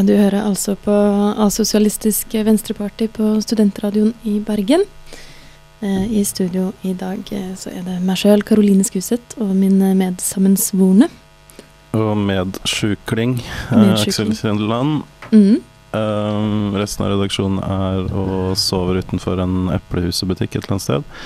Ja, du hører altså på Asosialistisk Venstreparti på Studentradioen i Bergen. Eh, I studio i dag eh, så er det meg sjøl, Karoline Skuseth, og min eh, medsammensvorne. Og medsjukling, eh. Aksel Kjendeland. Mm. Um, resten av redaksjonen er og sover utenfor en eplehusebutikk et eller annet sted.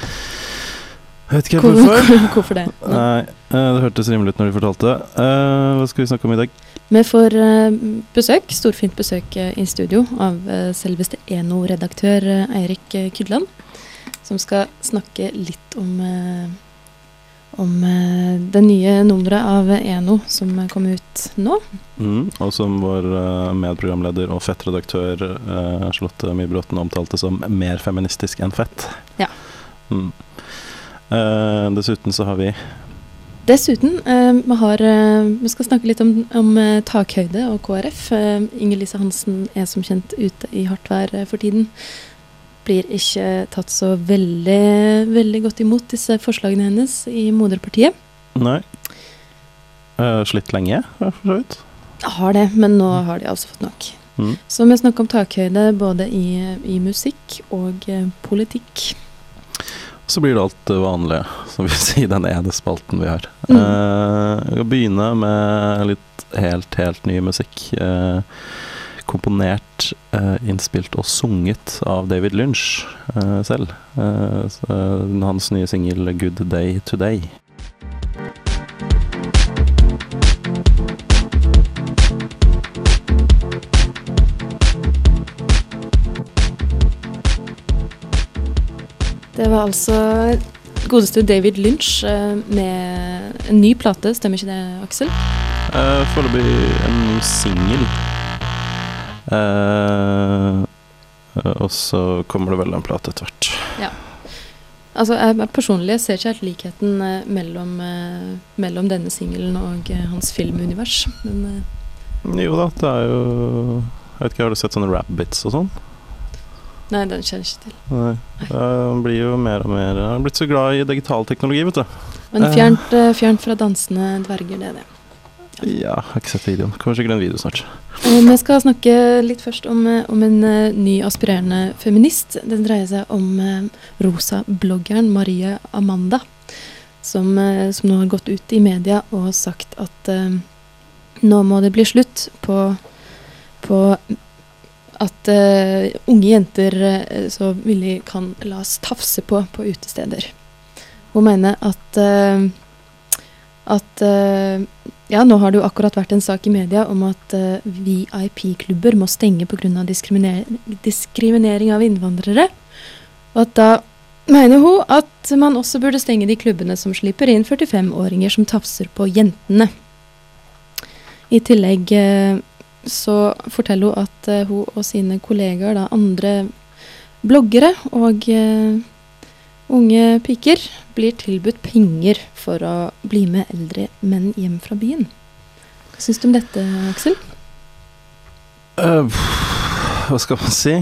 Jeg vet ikke Hvor, hvorfor. Hvorfor det? Nei, eh, det hørtes rimelig ut når de fortalte. Eh, hva skal vi snakke om i dag? Vi får eh, besøk, storfint besøk i studio av selveste Eno-redaktør Eirik Kydland, som skal snakke litt om, om det nye nummeret av Eno som kom ut nå. Mm, og som vår medprogramleder og fettredaktør Charlotte Mybråten omtalte som mer feministisk enn fett. Ja. Mm. Eh, dessuten så har vi Dessuten, eh, vi, har, eh, vi skal snakke litt om, om takhøyde og KrF. Inger Lise Hansen er som kjent ute i hardt vær for tiden. Blir ikke tatt så veldig, veldig godt imot disse forslagene hennes i moderpartiet. Nei. Slitt lenge, for så vidt. Har det, men nå har de altså fått nok. Mm. Så vi snakker om takhøyde både i, i musikk og politikk. Så blir det alt det vanlige, som vi sier, den ene spalten vi har. Mm. Eh, skal begynne med litt helt, helt ny musikk. Eh, komponert, uh, innspilt og sunget av David Lynch selv. Hans nye singel 'Good Day Today'. Det var altså godeste David Lynch eh, med en ny plate, stemmer ikke det, Aksel? Uh, Foreløpig en ny singel. Uh, og så kommer det vel en plate etter hvert. Ja. Altså, jeg personlig ser ikke helt likheten mellom, mellom denne singelen og hans filmunivers. Men Jo da, det er jo Jeg vet ikke, Har du sett sånne rabbits og sånn? Nei, den kjenner jeg ikke til. Nei. Jeg blir jo mer og mer Jeg er blitt så glad i digital teknologi, vet du. Men Eh. fjernt, eh, fjernt fra dansende dverger, det er det. Ja, jeg har ikke sett videoen. Kommer sikkert en video snart. Eh, Vi skal snakke litt først om, eh, om en eh, ny aspirerende feminist. Den dreier seg om eh, rosa-bloggeren Marie Amanda, som, eh, som nå har gått ut i media og sagt at eh, nå må det bli slutt på, på at uh, unge jenter uh, så villig kan la oss tafse på på utesteder. Hun mener at uh, at ja, nå har det jo akkurat vært en sak i media om at VIP-klubber må stenge pga. Diskriminer diskriminering av innvandrere. Og at da mener hun at man også burde stenge de klubbene som slipper inn 45-åringer som tafser på jentene. I tillegg så forteller hun at uh, hun og sine kollegaer, da andre bloggere og uh, unge piker, blir tilbudt penger for å bli med eldre menn hjem fra byen. Hva syns du om dette, Aksel? Uh, hva skal man si?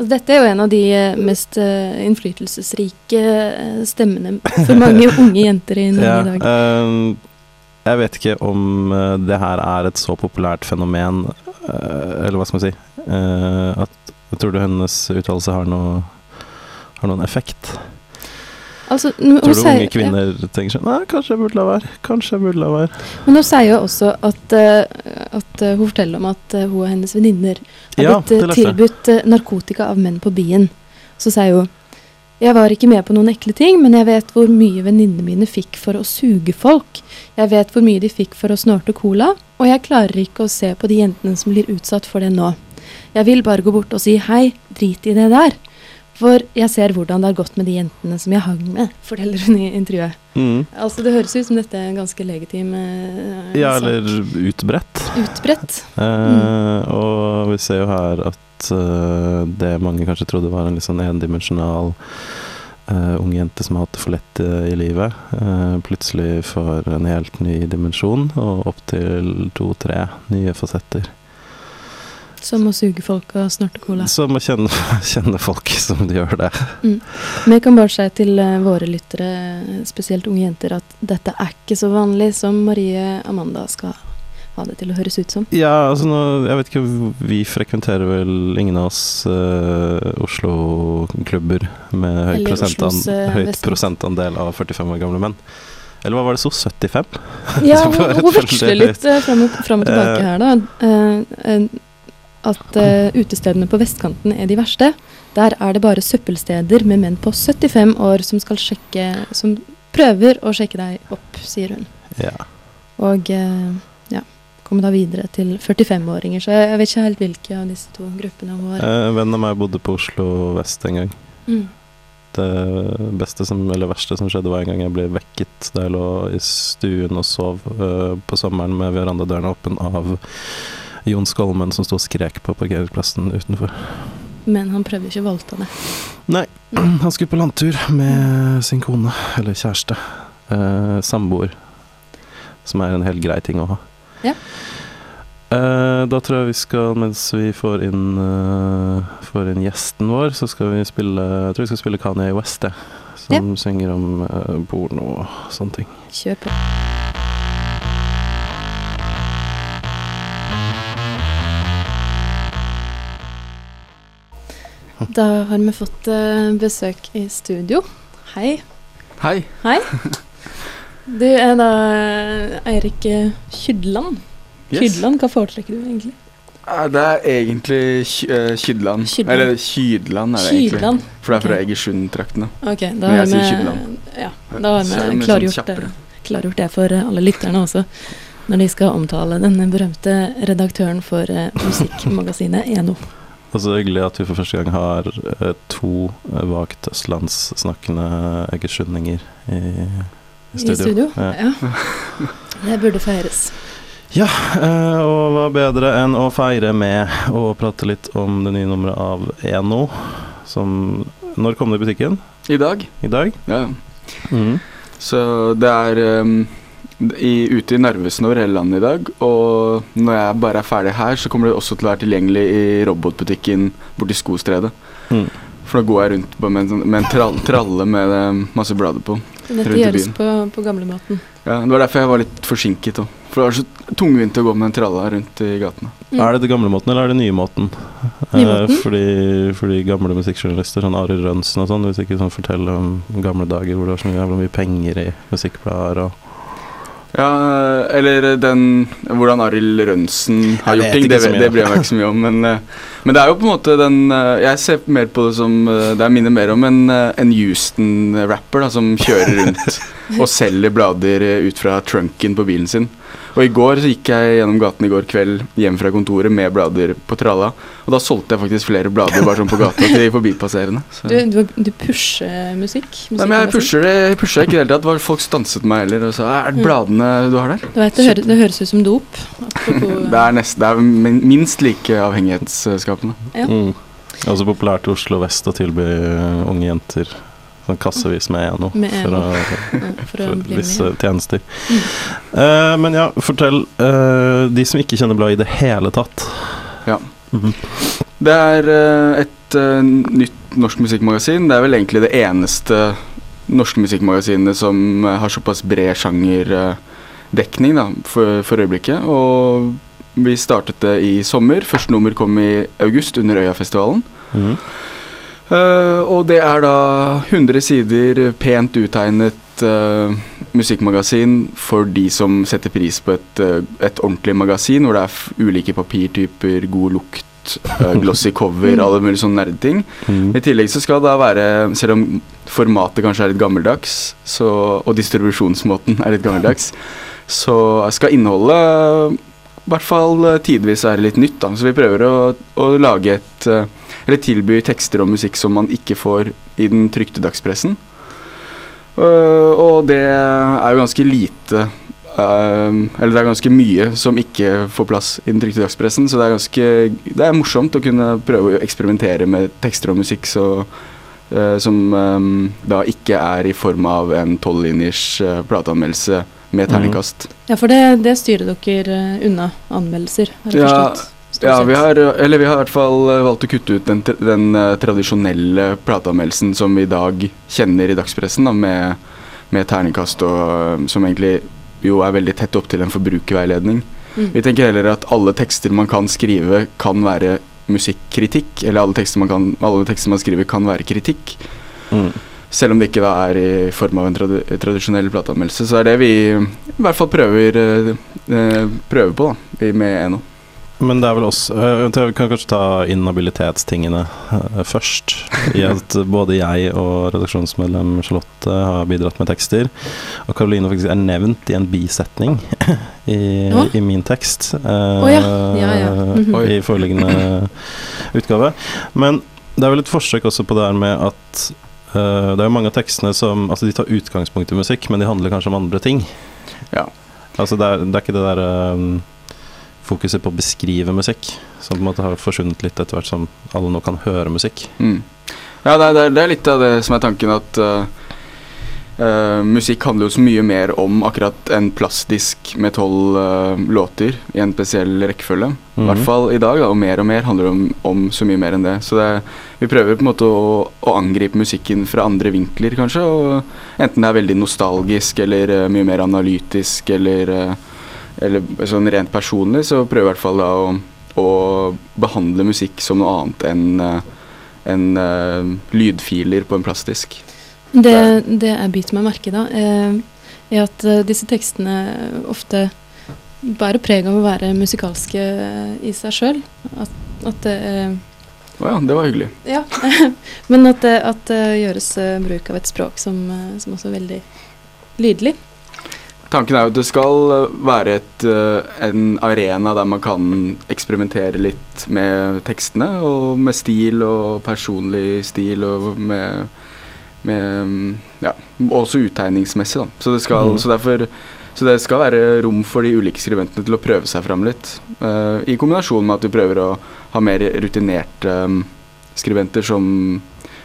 Altså, dette er jo en av de mest innflytelsesrike stemmene for mange unge jenter i Norge ja, i dag. eh, jeg vet ikke om eh, det her er et så populært fenomen, eh, eller hva skal man si, eh, at tror du hennes uttalelse har, noe, har noen effekt. Altså, Tror du unge kvinner tenker sånn Nei, kanskje jeg burde la være. Kanskje jeg burde la være. Men hun sier jo også at, at hun forteller om at hun og hennes venninner har Ja, blitt tilbudt narkotika av menn på byen. Så sier hun Jeg var ikke med på noen ekle ting, men jeg vet hvor mye venninnene mine fikk for å suge folk. Jeg vet hvor mye de fikk for å snorte cola, og jeg klarer ikke å se på de jentene som blir utsatt for det nå. Jeg vil bare gå bort og si hei, drit i det der. For jeg ser hvordan det har gått med de jentene som jeg hang med, forteller hun i intervjuet. Mm. Altså Det høres ut som dette er en ganske legitim eh, Ja, eller utbredt. Utbredt. Eh, og vi ser jo her at eh, det mange kanskje trodde var en litt sånn endimensjonal uh, ung jente som har hatt det for lett eh, i livet, eh, plutselig får en helt ny dimensjon, og opptil to-tre nye fasetter. Som å suge folk og snorte cola. Som å kjenne, kjenne folk som de gjør det. Men jeg kan bare si til eh, våre lyttere, spesielt unge jenter, at dette er ikke så vanlig som Marie Amanda skal ha det til å høres ut som. Ja, altså nå, jeg vet ikke, vi frekventerer vel ingen av oss uh, Oslo-klubber med høy, prosentan, eh, høyt Vestland. prosentandel av 45 år gamle menn. Eller hva var det så? 75? Ja, hun, veksler litt uh, fram, og, fram og tilbake Eh. her, da. Uh, eh, at uh, utestedene på vestkanten er de verste. Der er det bare søppelsteder med menn på 75 år som skal sjekke Som prøver å sjekke deg opp, sier hun. Ja. Og eh, ja, kommer da videre til 45-åringer. Så jeg, vet ikke helt hvilke av disse to gruppene var. Eh, en venn av meg bodde på Oslo vest en gang. Mm. Det beste som, eller verste som skjedde, var en gang jeg ble vekket da jeg lå i stuen og sov uh, på sommeren med verandadørene åpen av Jon Skolmen som sto og skrek på parkeringsplassen utenfor. Men han prøvde ikke å voldta det. Nei, han skulle på landtur med sin kone, eller kjæreste. Eh, samboer. Som er en helt grei ting å ha. Ja. Uh, da tror jeg vi skal, mens vi får inn, uh, får inn gjesten vår, så skal vi spille Jeg tror vi skal spille Kanye West, jeg. Som synger om uh, porno og sånne ting. Kjør på. Da har vi fått besøk i studio. Hei. Hei. Hei. Du er da Eirik eh, Kydland. Yes. Kydland, hva foretrekker du egentlig? Eh, Det er egentlig eh, Kydland. Kydland. Eller Kydland er det egentlig. For det er fra okay. Egersund-traktene. Ok, da har vi Ja, da har Så det vi klargjort sånn klargjort det for eh, alle lytterne også. Når de skal omtale den berømte redaktøren for eh, musikkmagasinet Eno. Og så hyggelig at vi for første gang har eh, to eh, vagt østlandssnakkende egersundninger i, i I studio. studio. Ja. Ja. Det burde feires. Ja, eh, og hva bedre enn å feire med å prate litt om det nye nummeret av Eno, som Når kom det i butikken? I dag. I dag? Ja. Mm. Så det er um, i, ute i Narvesen over hele landet i dag. Og når jeg bare er ferdig her, så kommer det også til å være tilgjengelig i robotbutikken borti Skostredet. Mm. For da går jeg rundt med en, sånn- med en trall, tralle med eh, masse blader på. Dette gjøres på, på gamlemåten. Ja, Det var derfor jeg var litt forsinket òg. For det var så tungvint å gå med en tralla rundt i gatene. Mm. Er det det gamle måten, eller er det nye måten? Nye måten? Eh, fordi, fordi gamle musikkjournalister, sånn Arild Rønsen og sånn, hvis ikke sånn forteller om gamle dager hvor det var så mye, mye penger i musikkblader og Ja, eller den Hvordan Arild Rønsen har gjort ting, det, det bryr jeg meg ikke så mye om. Men, eh, men det er jo på en måte den eh, Jeg ser mer på det som eh, Det minner mer om en, en Houston-rapper som kjører rundt og selger blader ut fra trunken på bilen sin. Og i går så gikk jeg gjennom gaten i går kveld hjem fra kontoret med blader på tralla. Og da solgte jeg faktisk flere blader bare sånn på gata til forbipasserende. Så. Du, du, du pusher musikk? Nei, men jeg pusher det jeg pusher ikke i det hele tatt. Var Folk stanset meg heller og sa Er det Mm. bladene du har der? Du vet, det, høres, det høres ut som dop. Det er, nest, det er minst like avhengighetsskapende. Ja. mm. Også populært i Oslo vest å tilby eh, unge jenter sånn kassevis med Eno Med for, å, for å for visse tjenester. Mm. Uh, men ja, fortell. uh, de som ikke kjenner bladet i det hele tatt. Ja. Mm. Det er uh, et nytt norsk musikkmagasin. Det er vel egentlig det eneste norske musikkmagasinet som har såpass bred sjangerdekning da, for, for øyeblikket. Og vi startet det i sommer. Første nummer kom i august under Øyafestivalen. Mhm. Eh, og det er da 100 sider pent uttegnet uh, musikkmagasin for de som setter pris på et, uh, et ordentlig magasin, hvor det er ulike papirtyper, god lukt, eh, glossy cover, alle mulige sånne nerdeting. Mm. I tillegg så skal det da være, selv om formatet kanskje er litt gammeldags, så, og distribusjonsmåten er litt gammeldags, så skal innholdet i hvert fall eh, tidvis være litt nytt. Da. Så vi prøver å, å lage et eh, Eller tilby tekster og musikk som man ikke får i den trykte dagspressen. Uh, og det er jo ganske lite uh, Eller det er ganske mye som ikke får plass i den trykte dagspressen. Så det er ganske Det er morsomt å kunne prøve å eksperimentere med tekster og musikk så, uh, som um, da ikke er i form av en tolvlinjers uh, plateanmeldelse med terningkast. Ja, for det, det styrer dere eh, unna anmeldelser, har jeg Ja, forstått. Ja, vi har, eller vi har i hvert fall eh, valgt å kutte ut den, den eh, tradisjonelle plateanmeldelsen som vi i dag kjenner i dagspressen, da, med, med terningkast og som egentlig jo er veldig tett opp til en forbrukerveiledning. Mm. Vi tenker heller at alle tekster man kan skrive, kan være musikkritikk. Eller alle tekster man, kan, alle tekster man skriver, kan være kritikk. Mm. Selv om det ikke da er i form av en trad tradisjonell plateanmeldelse. Så er det vi i hvert fall prøver, eh, eh, prøver på da, med Eno. Men det er vel også øh, Vi kan kanskje ta inhabilitetstingene øh, først. I at både jeg og redaksjonsmedlem Charlotte har bidratt med tekster. Og Karoline faktisk er nevnt i en bisetning i, i min tekst. Oh, ja. Ja, ja. Mm -hmm. I foreliggende utgave. Men det er vel et forsøk også på det her med at øh, det er jo mange av tekstene som Altså de tar utgangspunkt i musikk, men de handler kanskje om andre ting. Ja. Altså det er, det er ikke det der um, fokuset på å beskrive musikk, som på en måte har forsvunnet litt etter hvert som alle nå kan høre musikk. Mm. Ja, det er, det er- litt av det som er tanken, at eh, eh, musikk handler jo så mye mer om akkurat en plastdisk med tolv uh, låter i en spesiell rekkefølge. I hvert Mhm. fall i dag, da, og mer og mer handler det om, om så mye mer enn det. Så det, vi prøver på en måte å, å angripe musikken fra andre vinkler, kanskje. Og enten det er veldig nostalgisk eller uh, mye mer analytisk eller, eller sånn rent personlig, så prøver vi i hvert fall da å, å behandle musikk som noe annet enn eh, lydfiler på en plastdisk. Det, det jeg biter meg merke i da, eh, er at eh, disse tekstene ofte bærer preg av å være musikalske eh, i seg sjøl. At, at det Å ja, det var hyggelig. Ja. Men at det, at det gjøres bruk av et språk som, som også er veldig lydelig. Tanken er jo at det skal være et, en arena der man kan eksperimentere litt med tekstene, og med stil og personlig stil, og med, med mm, Ja, også uttegningsmessig, da. Så det, skal, mm. så derfor, så det skal være rom for de ulike skribentene til å prøve seg fram litt. Uh, I kombinasjon med at vi prøver å ha mer rutinerte um, skribenter som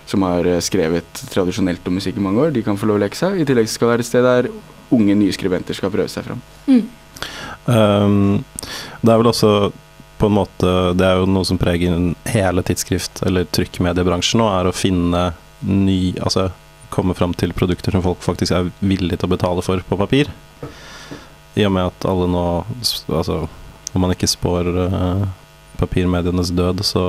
som har skrevet tradisjonelt om musikk i mange år. De kan få lov å leke seg. I tillegg skal det være et sted der unge nye skribenter skal prøve seg fram. Mm. Um, det er vel også på en måte Det er jo noe som preger hele tidsskrift- eller trykkmediebransjen nå, er å finne ny Altså komme fram til produkter som folk faktisk er villige til å betale for på papir. I og med at alle nå Altså, om man ikke spår uh, papirmedienes død, så,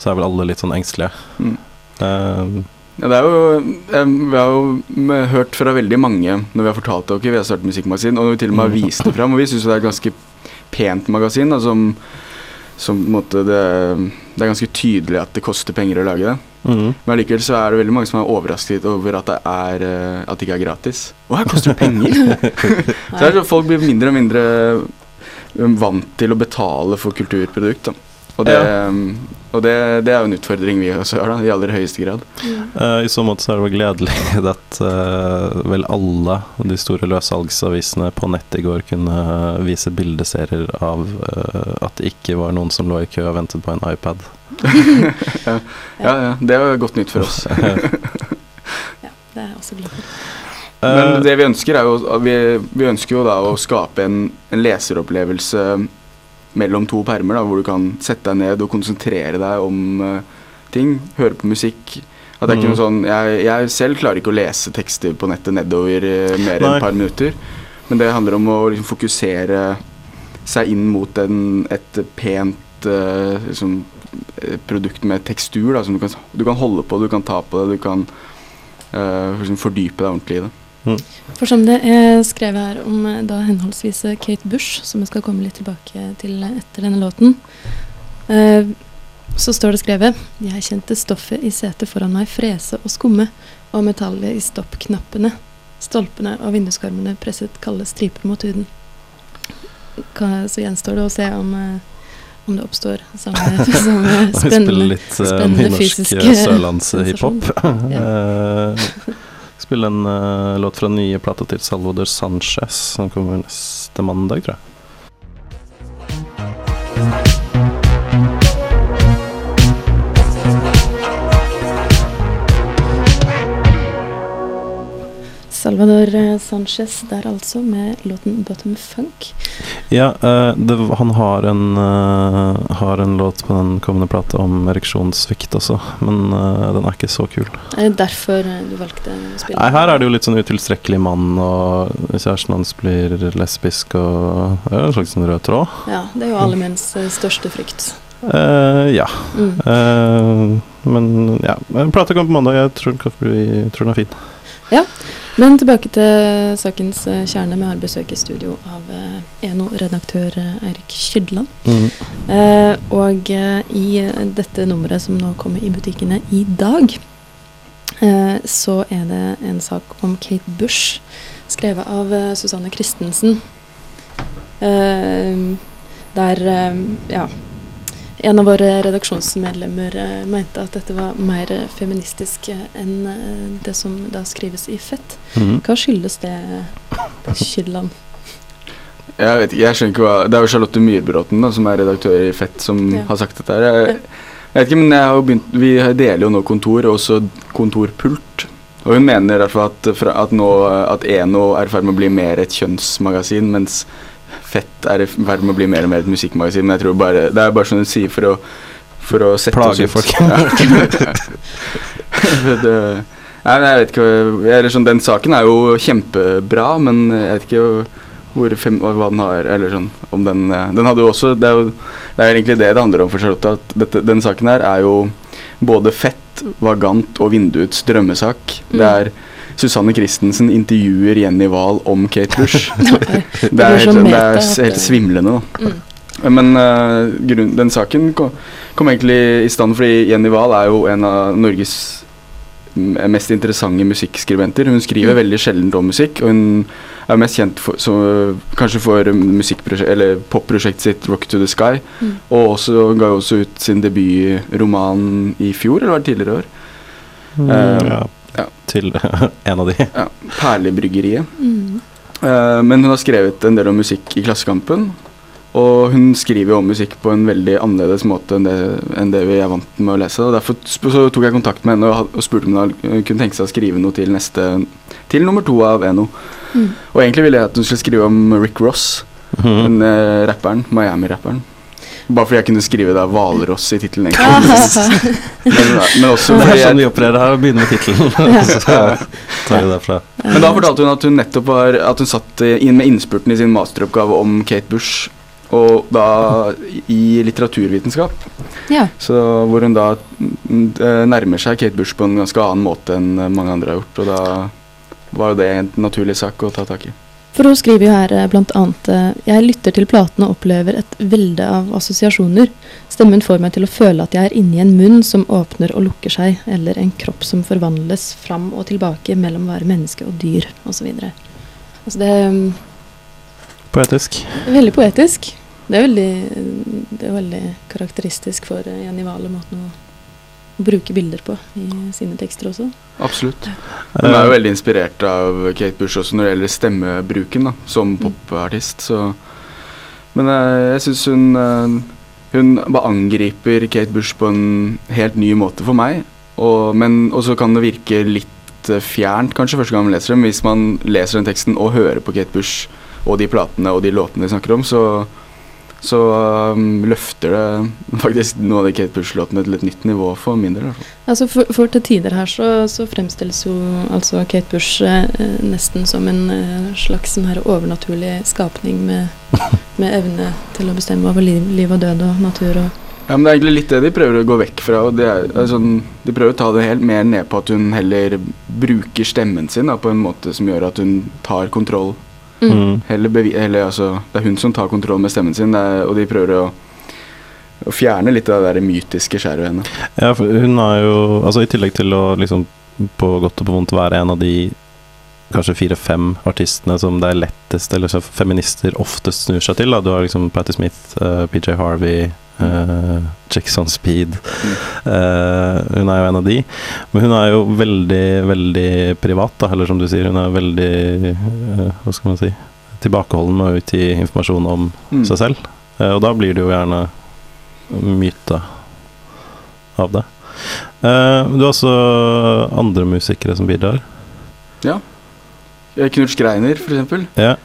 så er vel alle litt sånn engstelige. Mm. Uh, Ja, det er jo, vi har jo hørt fra veldig mange når vi har fortalt dere vi har startet musikkmagasin, og når vi til og med har Mm. vist det fram. Og vi syns det er et ganske pent magasin, da, som, som måte det, det er ganske tydelig at det koster penger å lage det. Mm. Men allikevel så er det veldig mange som er overrasket over at det, er, eh, at det ikke er gratis. Å, her koster det penger! så det er Folk blir mindre og mindre um, vant til å betale for kulturprodukt. Da. Og, det, um, og det, det er jo en utfordring vi også har, da, i aller høyeste grad. Eh, I så måte så er det vel gledelig at uh, vel alle de store løssalgsavisene på nett i går kunne vise bildeserier av uh, at det ikke var noen som lå i kø og ventet på en iPad. Ja, ja, det er godt nytt for oss. Ja, det er også glad for. Men Eh, det vi ønsker er jo Vi, vi ønsker jo da å skape en, en leseropplevelse mellom to permer, da, hvor du kan sette deg ned og konsentrere deg om uh, ting. Høre på musikk. At det er ikke Mm. noe sånn jeg, jeg selv klarer ikke å lese tekster på nettet nedover uh, mer enn et par minutter. Men det handler om å liksom, fokusere seg inn mot en, et pent uh, liksom, produkt med tekstur. Da, som du kan, du kan holde på, du kan ta på det, du kan eh, liksom, fordype deg ordentlig i det. For som det er skrevet her om eh, da henholdsvis eh, Kate Bush, som vi skal komme litt tilbake til etter denne låten, uh, Så står det skrevet Jeg kjente stoffet i setet foran meg frese og skumme, og metallet i stoppknappene. Stolpene og vinduskarmene presset kalde striper mot huden. Ka- Så gjenstår det å se om, eh, om det oppstår samme, samme spennende litt uh, spennende fysisk, eh, eh, sørlandshiphop. Spille en uh, låt fra nye plata til Salvador Sanchez, som kommer neste mandag, tror jeg. Salvador eh, Sanchez der altså, med låten 'Bottom Funk'. Ja, uh, det, han har en, uh, har en låt på den kommende plata om ereksjonssvikt også, men uh, den er ikke så kul. Er det derfor du valgte å spille? Nei, her er det jo litt sånn utilstrekkelig mann, og kjæresten hans blir lesbisk, og det er en slags sånn rød tråd. Ja, det er jo alle menns største frykt. Uh, ja. Mm. Uh, men ja, plata kommer på mandag. Jeg tror, jeg tror den er fin. Men tilbake til sakens uh, kjerne. Vi har besøk i studio av uh, Eno-redaktør uh, Eirik Skydland. Eh, og i dette nummeret som nå kommer i butikkene i dag, så er det en sak om Kate Bush, skrevet av Susanne Christensen. Der ja, en av våre redaksjonsmedlemmer eh, mente at dette var mer eh, feministisk eh, enn det som da skrives i Fett. Mhm. Hva skyldes det, Kylland? Jeg vet ikke, jeg skjønner ikke hva Det er jo Charlotte Myrbråten da, som er redaktør i Fett, som Ja. har sagt dette her. Jeg, jeg vet ikke, men jeg har jo begynt Vi deler jo nå kontor, og også kontorpult. Og hun mener i hvert fall at, at nå at Eno er i ferd med å bli mer et kjønnsmagasin, mens Fett er i ferd med å bli mer og mer et musikkmagasin. Men jeg tror bare Det er bare sånn du sier for å, for å sette Plage oss ut. folk. Ja. det, nei, men jeg vet ikke eller sånn, Den saken er jo kjempebra, men jeg vet ikke hvor fem, hva den har Eller sånn om den Den hadde jo også Det er jo det er egentlig det det handler om for Charlotte. At dette, den saken her er jo både fett, vagant og vinduets drømmesak. Det Mm. er Susanne Christensen intervjuer Jenny Wahl om Kate Bush. Det er, helt, det er helt svimlende, da. Mm. Men uh, grunn, den saken kom, kom egentlig i stand fordi Jenny Wahl er jo en av Norges mest interessante musikkskribenter. Hun skriver Mm. veldig sjelden om musikk, og hun er mest kjent for, så, kanskje for eller popprosjektet sitt 'Rock to the Sky'. Mm. Og også ga også ut sin debutroman i fjor, eller var det tidligere i år? Mm, Eh, ja. Til en av de. Ja, 'Perlebryggeriet'. Mm. Eh, men hun har skrevet en del om musikk i Klassekampen. Og hun skriver jo om musikk på en veldig annerledes måte enn det, enn det vi er vant med å lese. Og Derfor så tok jeg kontakt med henne og, og spurte om hun kunne tenke seg å skrive noe til neste Til nummer to av Eno. Mm. Og egentlig ville jeg at hun skulle skrive om Rick Ross, Mhm. den eh, rapperen. Miami-rapperen. Bare fordi jeg kunne skrive da Hvalross i tittelen, Ah. men, men også Det fordi er sånn vi opererer her, og begynner med tittelen. Så tar vi derfra. Men da fortalte hun at hun nettopp var At hun satt inn med innspurten i sin masteroppgave om Kate Bush. Og da i litteraturvitenskap. Ja. Så hvor hun da eh, nærmer seg Kate Bush på en ganske annen måte enn mange andre har gjort. Og da var jo det en naturlig sak å ta tak i. For hun skriver jo her bl.a.: blant annet eh, Jeg lytter til platene og opplever et velde av assosiasjoner. Stemmen får meg til å føle at jeg er inni en munn som åpner og lukker seg, eller en kropp som forvandles fram og tilbake mellom å være menneske og dyr, osv. Altså det mm, Poetisk. veldig poetisk. Det er veldig, det er veldig karakteristisk for eh, Jenny Wahle måten å bruke bilder på i sine tekster også. Absolutt. Hun er jo veldig inspirert av Kate Bush også når det gjelder stemmebruken da, som popartist. Så. Men eh, jeg syns hun eh, Hun bare angriper Kate Bush på en helt ny måte for meg. Og, men også kan det virke litt eh, fjernt kanskje første gang man leser dem. Hvis man leser den teksten og hører på Kate Bush og de platene og de låtene de snakker om, så så um, løfter det faktisk noen av de Kate Bush-låtene til et nytt nivå for min del. Altså for, for til tider her så, så fremstilles jo altså Kate Bush eh, nesten som en eh, slags sånn her overnaturlig skapning med, med evne til å bestemme over liv, liv og død og natur og Ja, men Det er egentlig litt det de prøver å gå vekk fra. og det er, sånn, De prøver å ta det helt mer ned på at hun heller bruker stemmen sin da, på en måte som gjør at hun tar kontroll. Mm. Mm. Heller altså, det er hun som tar kontroll med stemmen sin, det er, og de prøver å å fjerne litt av det der mytiske skjæret ved henne. Ja, for hun har jo Altså, i tillegg til å liksom på godt og på vondt være en av de kanskje fire-fem artistene som det er lettest, eller så feminister oftest snur seg til. Da. Du har liksom Patti Smith, uh, PJ Harvey, uh, Jackson Speed. Uh, hun er jo en av de. Men hun er jo veldig, veldig privat, da, eller som du sier, hun er veldig uh, Hva skal man si Tilbakeholden med å utgi informasjon om Mm. seg selv. Eh, og da blir det jo gjerne myte av det. Eh, du har også andre musikere som bidrar. Ja. Knut Schreiner, for eksempel. Ja.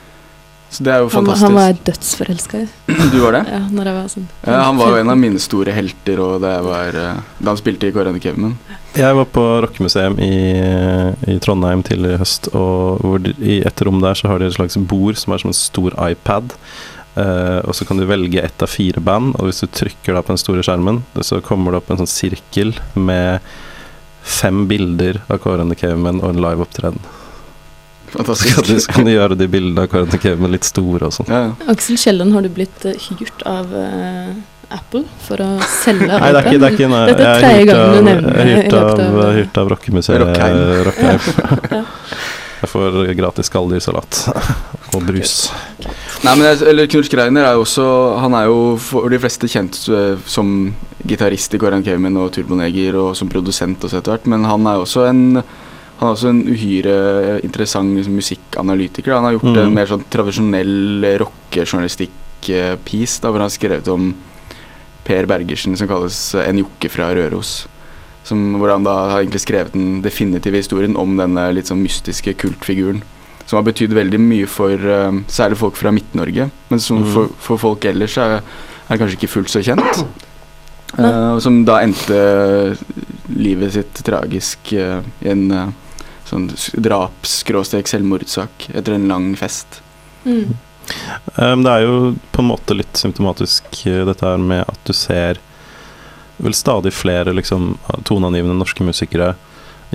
Så det er jo fantastisk. han var jeg dødsforelska i. Du var det? Ja, når jeg var sånn Ja, han var jo en av mine store helter og da, var, eh, da han spilte i Kåre Kevin. Jeg var på rockemuseum i, i Trondheim tidligere i høst, og hvor de, i et rom der så har de et slags bord som er som en stor iPad. Uh, og så kan du velge ett av fire band, og hvis du trykker da på den store skjermen, så kommer det opp en sånn sirkel med fem bilder av Kåre Caveman og en live-opptreden. Så kan, du, Fantastisk. kan du gjøre de bildene av Kåre Caveman litt store og sånn. Ja, ja. Aksel Kielland, har du blitt eh, hyrt av eh, Apple for å selge Nei, det er ikke, det er ikke nei, Dette er tredje gangen du nevner er det hyrt av, av- hyrt av rockemuseet Rockheim. Rockheim. Ja. Jeg får gratis skalldyrsalat og brus. Nei, men jeg, eller Knut Schreiner er jo også Han er jo for de fleste kjent eh, som gitarist i Karin Kevin og Turboneger og som produsent også etter hvert, men han er også en han er også en uhyre interessant liksom, musikkanalytiker. Han har gjort Mm. en mer sånn tradisjonell rockejournalistikk-piece, da, hvor han har skrevet om Per Bergersen, som kalles eh, En jokke fra Røros. Som, hvor han da har egentlig skrevet den definitive historien om denne litt sånn mystiske kultfiguren. Som har betydd veldig mye for uh, særlig folk fra Midt-Norge. Men som Mm. for, for folk ellers er, er kanskje ikke fullt så kjent. Eh, som da endte livet sitt tragisk uh, i en eh, sånn draps-selvmordssak etter en lang fest. Mm. Um, det er jo på en måte litt symptomatisk uh, dette her med at du ser vel stadig flere liksom toneangivende norske musikere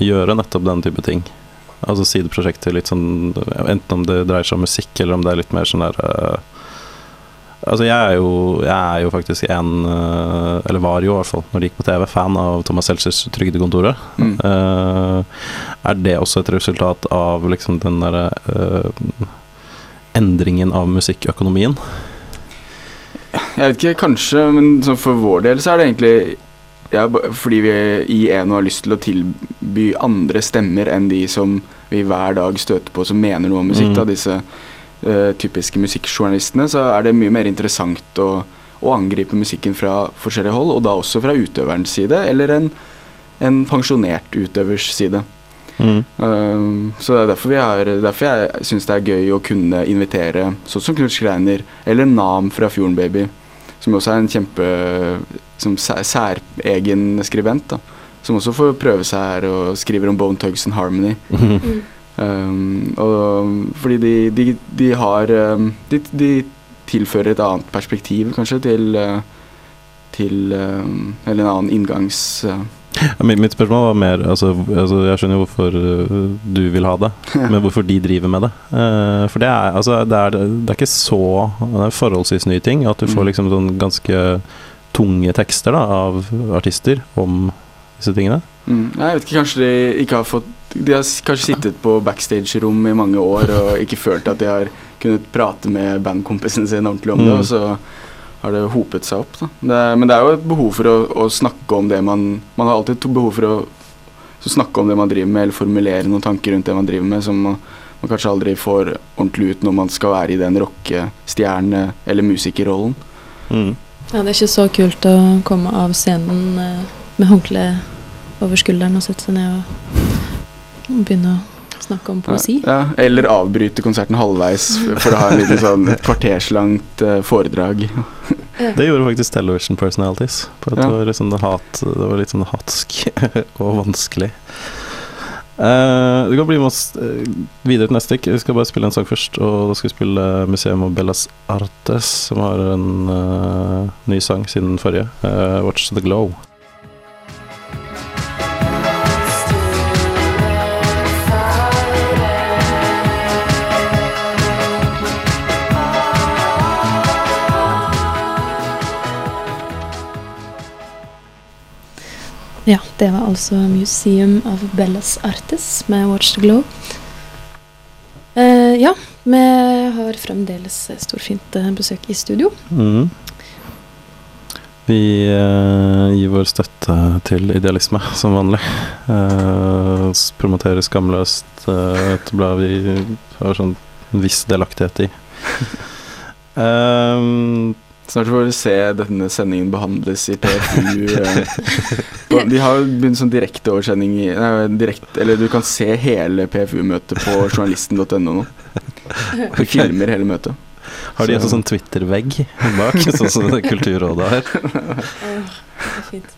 gjøre nettopp den type ting. Altså sideprosjekter litt sånn Enten om det dreier seg om musikk, eller om det er litt mer sånn der uh, Altså jeg er jo, jeg er jo faktisk en, uh, eller var jo i hvert fall, når det gikk på TV, fan av Thomas Seltzers Trygdekontoret. Mm. Eh, er det også et resultat av liksom den derre uh, endringen av musikkøkonomien? Jeg vet ikke, kanskje, men for vår del så er det egentlig ja, fordi vi i ENO har lyst til å tilby andre stemmer enn de som vi hver dag støter på som mener noe om musikk. Mm. Da, disse eh, typiske musikkjournalistene, så er det mye mer interessant å, å angripe musikken fra forskjellige hold, og da også fra utøverens side, eller en, en pensjonert utøvers side. Mm. Uh, så det er derfor, vi har, derfor jeg syns det er gøy å kunne invitere sånn som Knut Schreiner eller Nam fra Fjorden Baby, som også er en kjempe som sæ- særegen skribent, da. Som også får prøve seg her og skriver om Bone Tugs and Harmony. Mm. Um, og fordi de, de, de har um, de, de tilfører et annet perspektiv, kanskje, til uh, til um, Eller en annen inngangs... Uh, Ja, Mitt, spørsmål var mer altså, altså, Jeg skjønner jo hvorfor øh, du vil ha det, men hvorfor de driver med det. Uh, for det er, altså, det, er, det er ikke så Det er forholdsvis nye ting. At du får Mm. liksom sånn ganske tunge tekster da, av artister om disse tingene. Mm. Jeg vet ikke, kanskje de ikke har fått De har kanskje sittet på backstage-rom i mange år og ikke følt at de har kunnet prate med bandkompisen sin ordentlig om det, Mm. og så har det hopet seg opp. Da. Det, men det er jo et behov for å, å snakke om det man Man har alltid behov for å så snakke om det man driver med, eller formulere noen tanker rundt det man driver med, som man, man kanskje aldri får ordentlig ut når man skal være i den rockestjerne- eller musikerrollen. Mm. Ja, det er ikke så kult å komme av scenen eh, med håndkle over skulderen og sette seg ned og begynne å snakke om poesi. Ja, eller avbryte konserten halvveis for å ha en liten sånn et kvarterslangt eh, foredrag. Det gjorde faktisk Television Personalities. På at Ja. det, var litt sånn hat, det var litt sånn hatsk og vanskelig. Uh, du kan bli med oss eh, videre til neste stikk. Vi skal bare spille en sang først. Og da skal vi spille Museum of Bellas Artes, som har en uh, ny sang siden forrige. Uh, Watch the Glow. Ja, det var altså Museum of Bellas Artes med Watch the Glow. Eh, ja, vi har fremdeles storfint eh, besøk i studio. Mm. Vi eh, gir vår støtte til idealisme, som vanlig. Uh, promoterer skamløst eh, et blad vi har sånn en viss delaktighet i. Um, Snart får vi se denne sendingen behandles i PFU. eh. De har jo begynt sånn direkteoversending direkt, Eller du kan se hele PFU-møtet på journalisten.no nå. De filmer hele møtet. har de Så- også sånn Twitter-vegg bak, sånn som det Kulturrådet har? det er fint.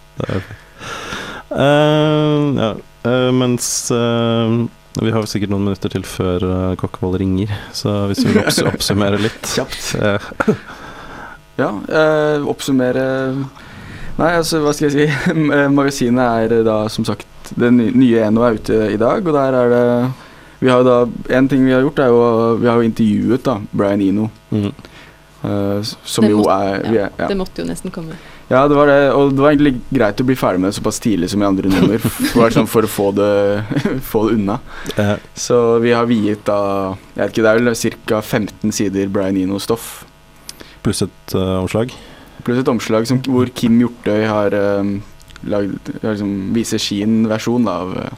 Eh, ja, Uh, mens uh, Vi har sikkert noen minutter til før uh, Kokkevold ringer, så hvis vi vil oppsummere litt Kjapt. Eh, Ja, eh, oppsummere Nei, altså, hva skal jeg si. Magasinet er eh, da som sagt Det nye Eno er ute i dag, og der er det Vi har jo da En ting vi har gjort, er jo Vi har jo intervjuet da Brian Eno, mm, Uh, som Det jo måtte, er vi er ja. Det måtte jo nesten komme. ja, det var det. Og det var egentlig greit å bli ferdig med det såpass tidlig som i andre nummer. For, sånn for å få det, få det unna. Uh. Så vi har viet da Jeg vet ikke, det er vel ca. 15 sider Brian Eno-stoff. Pluss et uh, omslag. Pluss et omslag som, hvor Kim Hjortøy har um, lagd liksom, Viser sin versjon av, eh,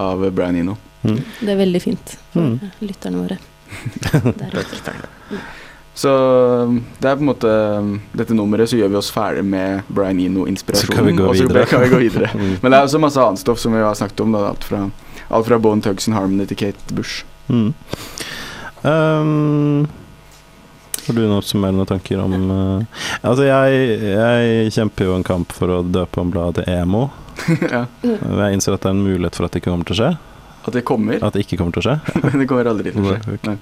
av Brian Eno. Mm. Det er veldig fint for Mm. lytterne våre. takk, takk. Så det er på en måte Dette nummeret så gjør vi oss ferdig med Brian Så kan vi Eno-inspirasjonen. Og så videre. kan vi gå videre. Mm. Men det er også masse annet stoff som vi har snakket om. Da, alt fra, alt fra Bone Tugs and Harmony til Kate Bush. Mm. Um, har du noen oppsummerende tanker om uh, Altså, jeg, jeg kjemper jo en kamp for å døpe om bladet til emo. ja. Jeg innser at det er en mulighet for at det ikke kommer til å skje. At det kommer. At det ikke kommer til å skje. Men det kommer aldri til å skje. Ok. Nei.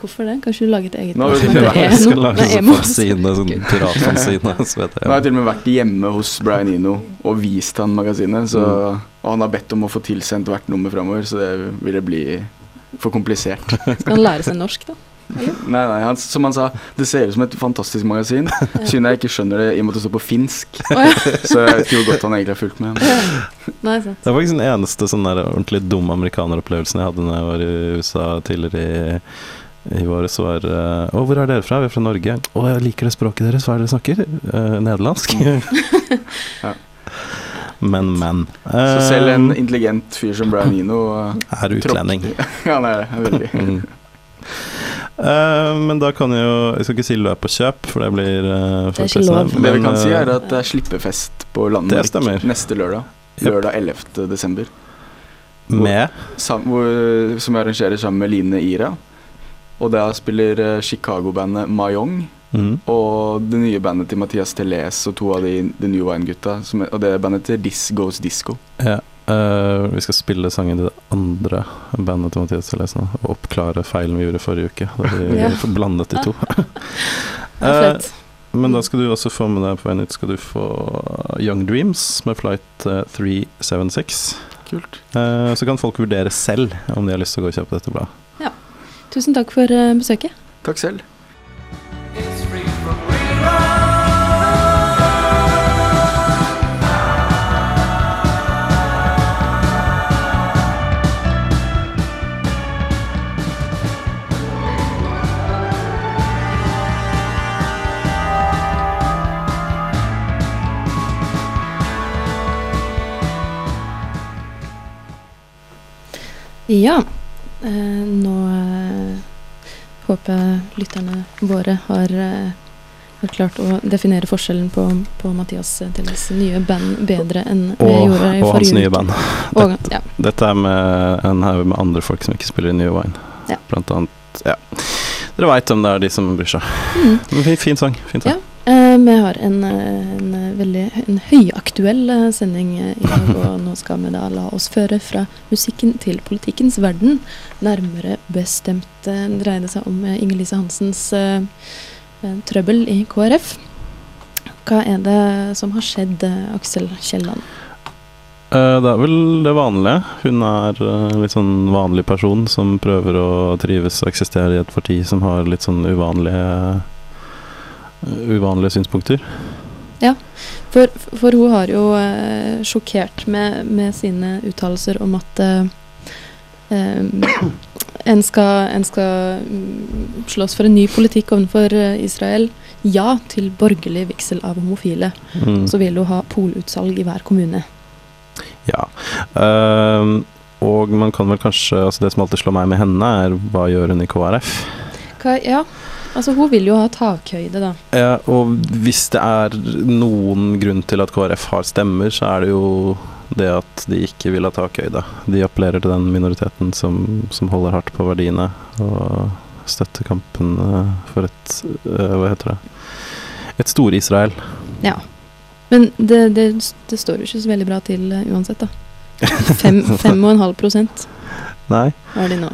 Hvorfor det? Kanskje du lager et eget Nå det heter med- Jeg skal lage Nei, sånn Emo. fanzine, sånn piratfanzine. Så vet Nå har jeg jeg. til og med vært hjemme hos Brian Eno og vist han magasinet. Så, Mm. og han har bedt om å få tilsendt hvert nummer framover, så det ville bli for komplisert. Skal han lære seg norsk, da? Nei, nei, han, som han sa, det ser ut som et fantastisk magasin. Synd jeg ikke skjønner det i og med at det står på finsk. Ja. Så jeg vet ikke hvor godt han egentlig har fulgt med. Nei. Det er faktisk den eneste sånn der ordentlig dumme amerikaneropplevelsen jeg hadde når jeg var i USA tidligere i, i våres. Var uh, Å, hvor er dere fra? Vi er fra Norge. Å, jeg liker det språket deres. Hva er det dere snakker? Uh, nederlandsk? Ja. Men, men. Så selv en Eh, intelligent fyr som Brian Eno uh, er utlending. Ja, han er det. Veldig. Eh, men da kan jeg jo Jeg skal ikke si løp og kjøp, for det blir uh, Det er ikke. Det vi kan si, eh, er at det er slippefest på Det Landmark neste lørdag. Lørdag 11. desember. Med Sam, hvor, som jeg arrangerer sammen med Line Ira. Og da spiller eh, Chicago-bandet Mayong mm, og det nye bandet til Mathias Teles og to av de The New Wine-gutta. er- Og det bandet til This Goes Disco. ja, eh, Vi skal spille sangen til det andre bandet til Mathias Teles nå, og oppklare feilen vi gjorde forrige uke. Da vi Ja. blandet de to. Eh, flaut. Men da skal du også få med deg på veien ut skal du få Young Dreams med Flight eh, 376. Kult. Uh, så kan folk vurdere selv om de har lyst til å gå og kjøpe dette bladet. Tusen takk for eh, besøket. Takk selv. Ja, eh, nå eh, håper jeg lytterne våre har, eh, har klart å definere forskjellen på, på Mathias Telles nye band bedre enn vi gjorde i og hans nye band. Og, ja. Dette er med en haug med andre folk som ikke spiller i New Wine. Ja. Blant annet Ja. Dere veit om det er de som bryr seg. Mm. Fin, fin sang. Fin sang. Ja. Eh, vi har en, eh, en eh, veldig en høyaktuell sending i dag, og nå skal vi da la oss føre fra musikken til politikkens verden. Nærmere bestemt dreier det seg om Inger-Lise Hansens eh, trøbbel i KrF. Hva er det som har skjedd, Aksel Kielland? Det er vel det vanlige. Hun er en litt sånn vanlig person som prøver å trives og eksistere i et parti som har litt sånn uvanlige Uvanlige synspunkter. For, for hun har jo eh, sjokkert med, med sine uttalelser om at eh, eh, en skal, en skal mm, slåss for en ny politikk overfor eh, Israel. Ja til borgerlig vigsel av homofile. Mm. Så vil hun ha polutsalg i hver kommune. Ja. Uh, og man kan vel kanskje altså Det som alltid slår meg med henne, er hva gjør hun i KrF? Hva, ja, altså hun vil jo ha takhøyde, da. Ja, og hvis det er noen grunn til at KrF har stemmer, så er det jo det at de ikke vil ha takhøyde. De appellerer til den minoriteten som, som holder hardt på verdiene og støtter kampen eh, for et eh, Hva heter det? Et Stor-Israel. Ja. Men det, det, det står jo ikke så veldig bra til eh, uansett, da. Fem, fem og en halv prosent de nå.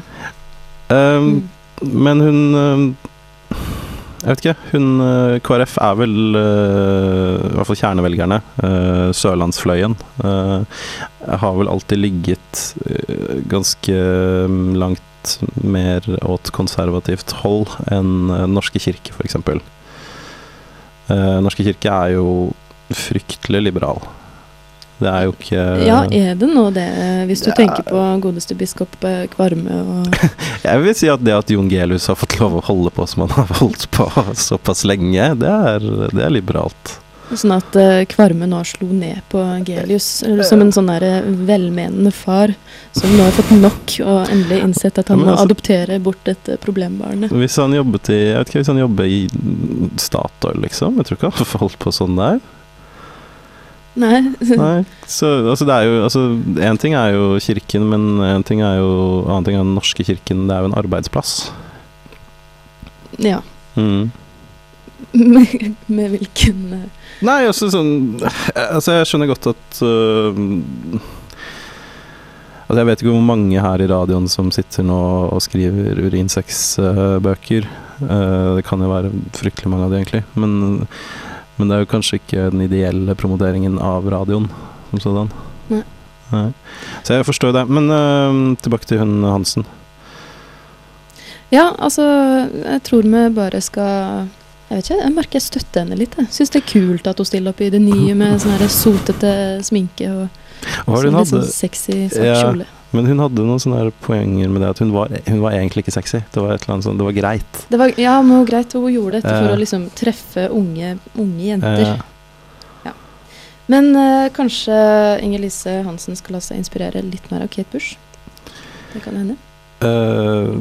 Um, Mm. Men hun Jeg vet ikke. Hun øh, KrF er vel øh, I hvert fall kjernevelgerne. Sørlandsfløyen. har vel alltid ligget ganske langt mer åt konservativt hold enn Norske kirke, f.eks. Norske kirke er jo fryktelig liberal. Det er jo ikke Ja, er det nå det, hvis du Ja. tenker på godeste biskop eh, Kvarme og Jeg vil si at det at Jon Gelius har fått lov å holde på som han har holdt på såpass lenge, det er, det er liberalt. Sånn at uh, Kvarme nå slo ned på Gelius som en sånn der eh, velmenende far som nå har fått nok og endelig innsett at han må altså- adoptere bort dette problembarnet. Hvis han jobbet i Jeg vet ikke, hvis han jobber i Statoil, liksom. Jeg tror ikke han får holdt på sånn der. Nei. Nei. Så altså, det er jo Altså, én ting er jo kirken, men en ting er jo annen ting er den norske kirken. Det er jo en arbeidsplass. Ja. Mm. med, med hvilken eh, Nei, altså sånn Altså, jeg skjønner godt at uh, Altså, jeg vet ikke hvor mange her i radioen som sitter nå og skriver urinsex-bøker. det kan jo være fryktelig mange av de, egentlig. Men, men det er jo kanskje ikke den ideelle promoteringen av radioen som sådan. Nei. Nei. Så jeg forstår det. Men uh, tilbake til hun Hansen. Ja, altså, jeg tror vi bare skal Jeg vet ikke, jeg merker jeg støtter henne litt. Jeg syns det er kult at hun stiller opp i det nye med sånn sotete sminke og, og litt sånn sexy svart Ja. Men hun hadde noen sånne poenger med det at hun var, hun var egentlig ikke sexy. Det var sånn, det var greit. Det var, ja, men hun greit, hun gjorde dette for Ja. å liksom treffe unge, unge jenter. Eh, Men eh, kanskje Inger-Lise Hansen skal la seg inspirere litt mer av Kate Bush? Det kan hende. Eh,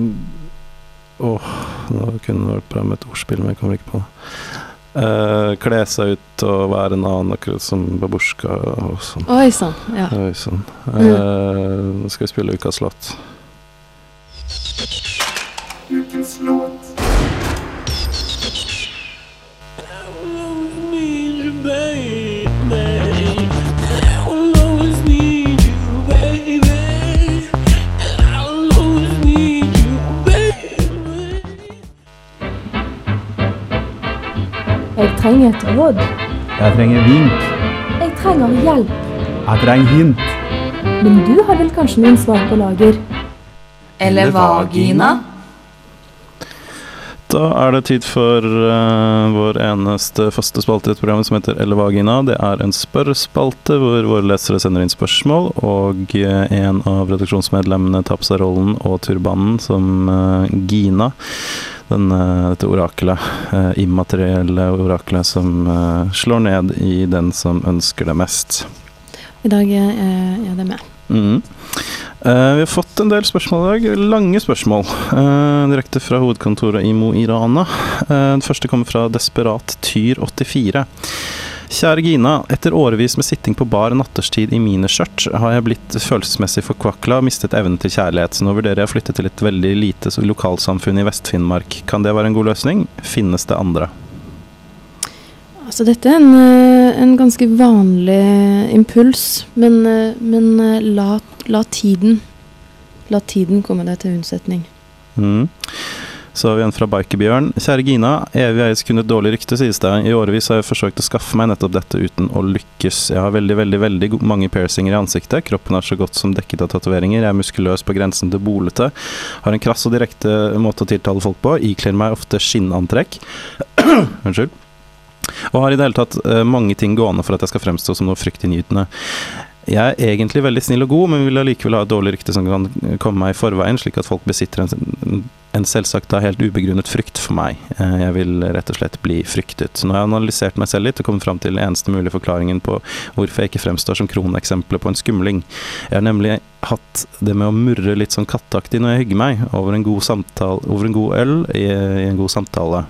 Åh, nå kunne det vært bra med et ordspill, men jeg kommer ikke på det. Eh, kle seg ut og være en annen, akkurat som babusjka og sånn. Oi sann. Ja. Oi sånn. Uh, Nå skal vi spille ukas låt. Trenger et råd. Jeg trenger vink. Jeg trenger hjelp. Jeg trenger hint. Men du har vel kanskje noen svar på lager? Eller vagina? Da er det tid for uh, vår eneste faste spalte i et program som heter Eller Vagina. Det er en spørrespalte hvor våre lesere sender inn spørsmål, og eh, en av redaksjonsmedlemmene tar på seg rollen og turbanen som uh, Gina. Denne, dette orakelet, eh, immaterielle orakelet som eh, slår ned i den som ønsker det mest. I dag er er det med. Mhm. Eh, vi har fått en del spørsmål i dag. Lange spørsmål. eh, direkte fra hovedkontoret i Mo i Rana. Eh, den første kommer fra Desperat Tyr 84. Kjære Gina. Etter årevis med sitting på bar natterstid i miniskjørt har jeg blitt følelsesmessig forkvakla og mistet evnen til kjærlighet. Så nå vurderer jeg å flytte til et veldig lite lokalsamfunn i Vest-Finnmark. Kan det være en god løsning? Finnes det andre? Altså, dette er en, eh, en ganske vanlig impuls, men, eh, men eh, la, la tiden La tiden komme deg til unnsetning. Mm. Så har vi en fra Bikerbjørn. Kjære Gina. Evig eies kun et dårlig rykte, sies det. I årevis har jeg forsøkt å skaffe meg nettopp dette uten å lykkes. Jeg har veldig, veldig veldig mange piercinger i ansiktet. Kroppen er så godt som dekket av tatoveringer. Jeg er muskuløs på grensen til bolete. Har en krass og direkte måte å tiltale folk på. Ikler meg ofte skinnantrekk. Unnskyld. Og har i det hele tatt eh, mange ting gående for at jeg skal fremstå som noe fryktinngytende. Jeg er egentlig veldig snill og god, men vil allikevel ha et dårlig rykte som kan komme meg i forveien, slik at folk besitter en, en selvsagt da helt ubegrunnet frykt for meg. Eh, Jeg vil rett og slett bli fryktet. Nå har jeg analysert meg selv litt og kommet fram til den eneste mulige forklaringen på hvorfor jeg ikke fremstår som kroneksempelet på en skumling. Jeg har nemlig hatt det med å murre litt sånn katteaktig når jeg hygger meg over en god, samtale, over en god øl i, i en god samtale.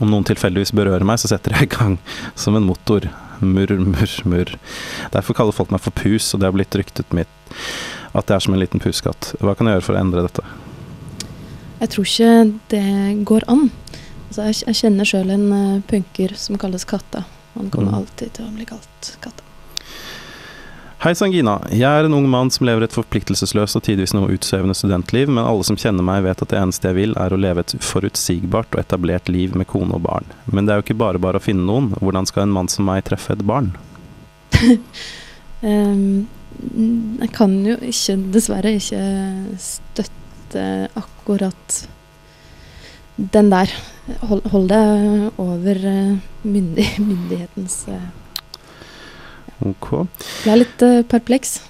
Om noen tilfeldigvis berører meg, så setter jeg i gang som en motor. Murr, murr, murr. Derfor kaller folk meg for pus, og det har blitt ryktet mitt at jeg er som en liten puskatt. Hva kan jeg gjøre for å endre dette? Jeg tror ikke det går an. Altså, jeg, kjenner sjøl en eh, punker som kalles Katta. Han kommer Mm. alltid til å bli kalt Katta. Hei sann, Gina. Jeg er en ung mann som lever et forpliktelsesløst og tidvis noe utsvevende studentliv, men alle som kjenner meg, vet at det eneste jeg vil, er å leve et forutsigbart og etablert liv med kone og barn. Men det er jo ikke bare bare å finne noen. Hvordan skal en mann som meg treffe et barn? um, jeg kan jo ikke, dessverre ikke støtte akkurat den der. Hold, hold det over eh, myndig, myndighetens eh, Ok. Ble litt uh, perpleks.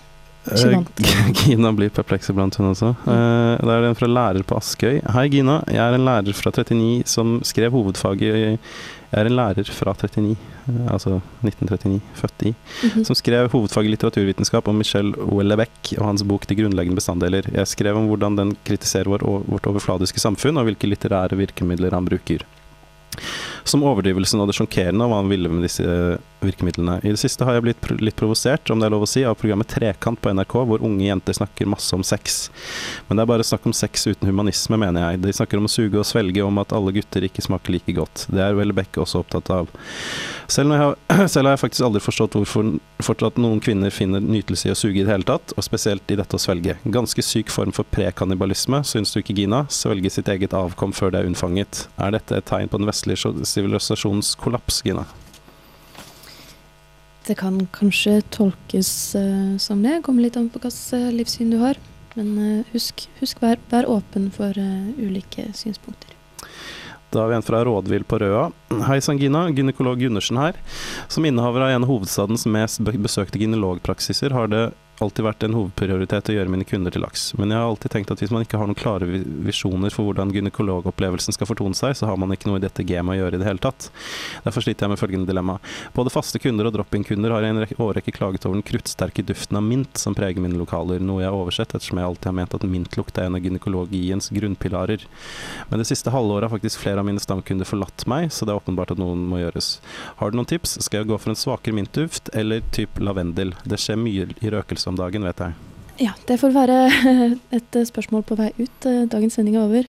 Eh. Gina blir perpleks iblant, hun også. Eh, Da er det en fra lærer på Askøy. Hei, Gina. Jeg er en lærer fra 39 som skrev hovedfaget Jeg er en lærer fra 39, eh, altså 1939, født i, Mhm. som skrev hovedfaget litteraturvitenskap om Michel Houellebecq og hans bok 'De grunnleggende bestanddeler'. Jeg skrev om hvordan den kritiserer vår, vårt overfladiske samfunn, og hvilke litterære virkemidler han bruker. Som overdrivelsen og det sjokkerende av hva han ville med disse eh, virkemidlene. I det siste har jeg blitt litt provosert, om det er lov å si, av programmet Trekant på NRK, hvor unge jenter snakker masse om sex. Men det er bare snakk om sex uten humanisme, mener jeg. De snakker om å suge og svelge, om at alle gutter ikke smaker like godt. Det er vel Bekke også opptatt av. Selv, jeg har, selv har jeg faktisk aldri forstått hvorfor fortsatt noen kvinner finner nytelse i å suge i det hele tatt, og spesielt i dette å svelge. Ganske syk form for prekannibalisme, syns du ikke, Gina? Svelge sitt eget avkom før det er unnfanget. Er dette et tegn på den vestlige sivilisasjonens kollaps, Gina? Det kan kanskje tolkes uh, som det. Kommer litt an på hvilket uh, livssyn du har. Men uh, husk, husk vær, vær åpen for uh, ulike synspunkter. Da har vi en fra Rådvill på Røa. Hei sann, Gina. Gynekolog Gundersen her. Som innehaver av en av hovedstadens mest besøkte gynekologpraksiser har det alltid vært en hovedprioritet å gjøre mine kunder til laks. Men jeg har alltid tenkt at hvis man ikke har noen klare visjoner for hvordan gynekologopplevelsen skal fortone seg, så har man ikke noe i dette gamet å gjøre i det hele tatt. Derfor sliter jeg med følgende dilemma. Både faste kunder og drop-in-kunder har i en rekke- årrekke klaget over den kruttsterke duften av mint som preger mine lokaler, noe jeg har oversett ettersom jeg alltid har ment at mintlukt er en av gynekologiens grunnpilarer. Men det siste halvåret har faktisk flere av mine stamkunder forlatt meg, så det er åpenbart at noen må gjøres. Har du noen tips? Skal jeg gå for en svakere mintduft eller type lavendel? Det skjer mye i røkelse om dagen, vet jeg. Ja, det får være et eh, spørsmål på vei ut. Eh, Dagens sending er over.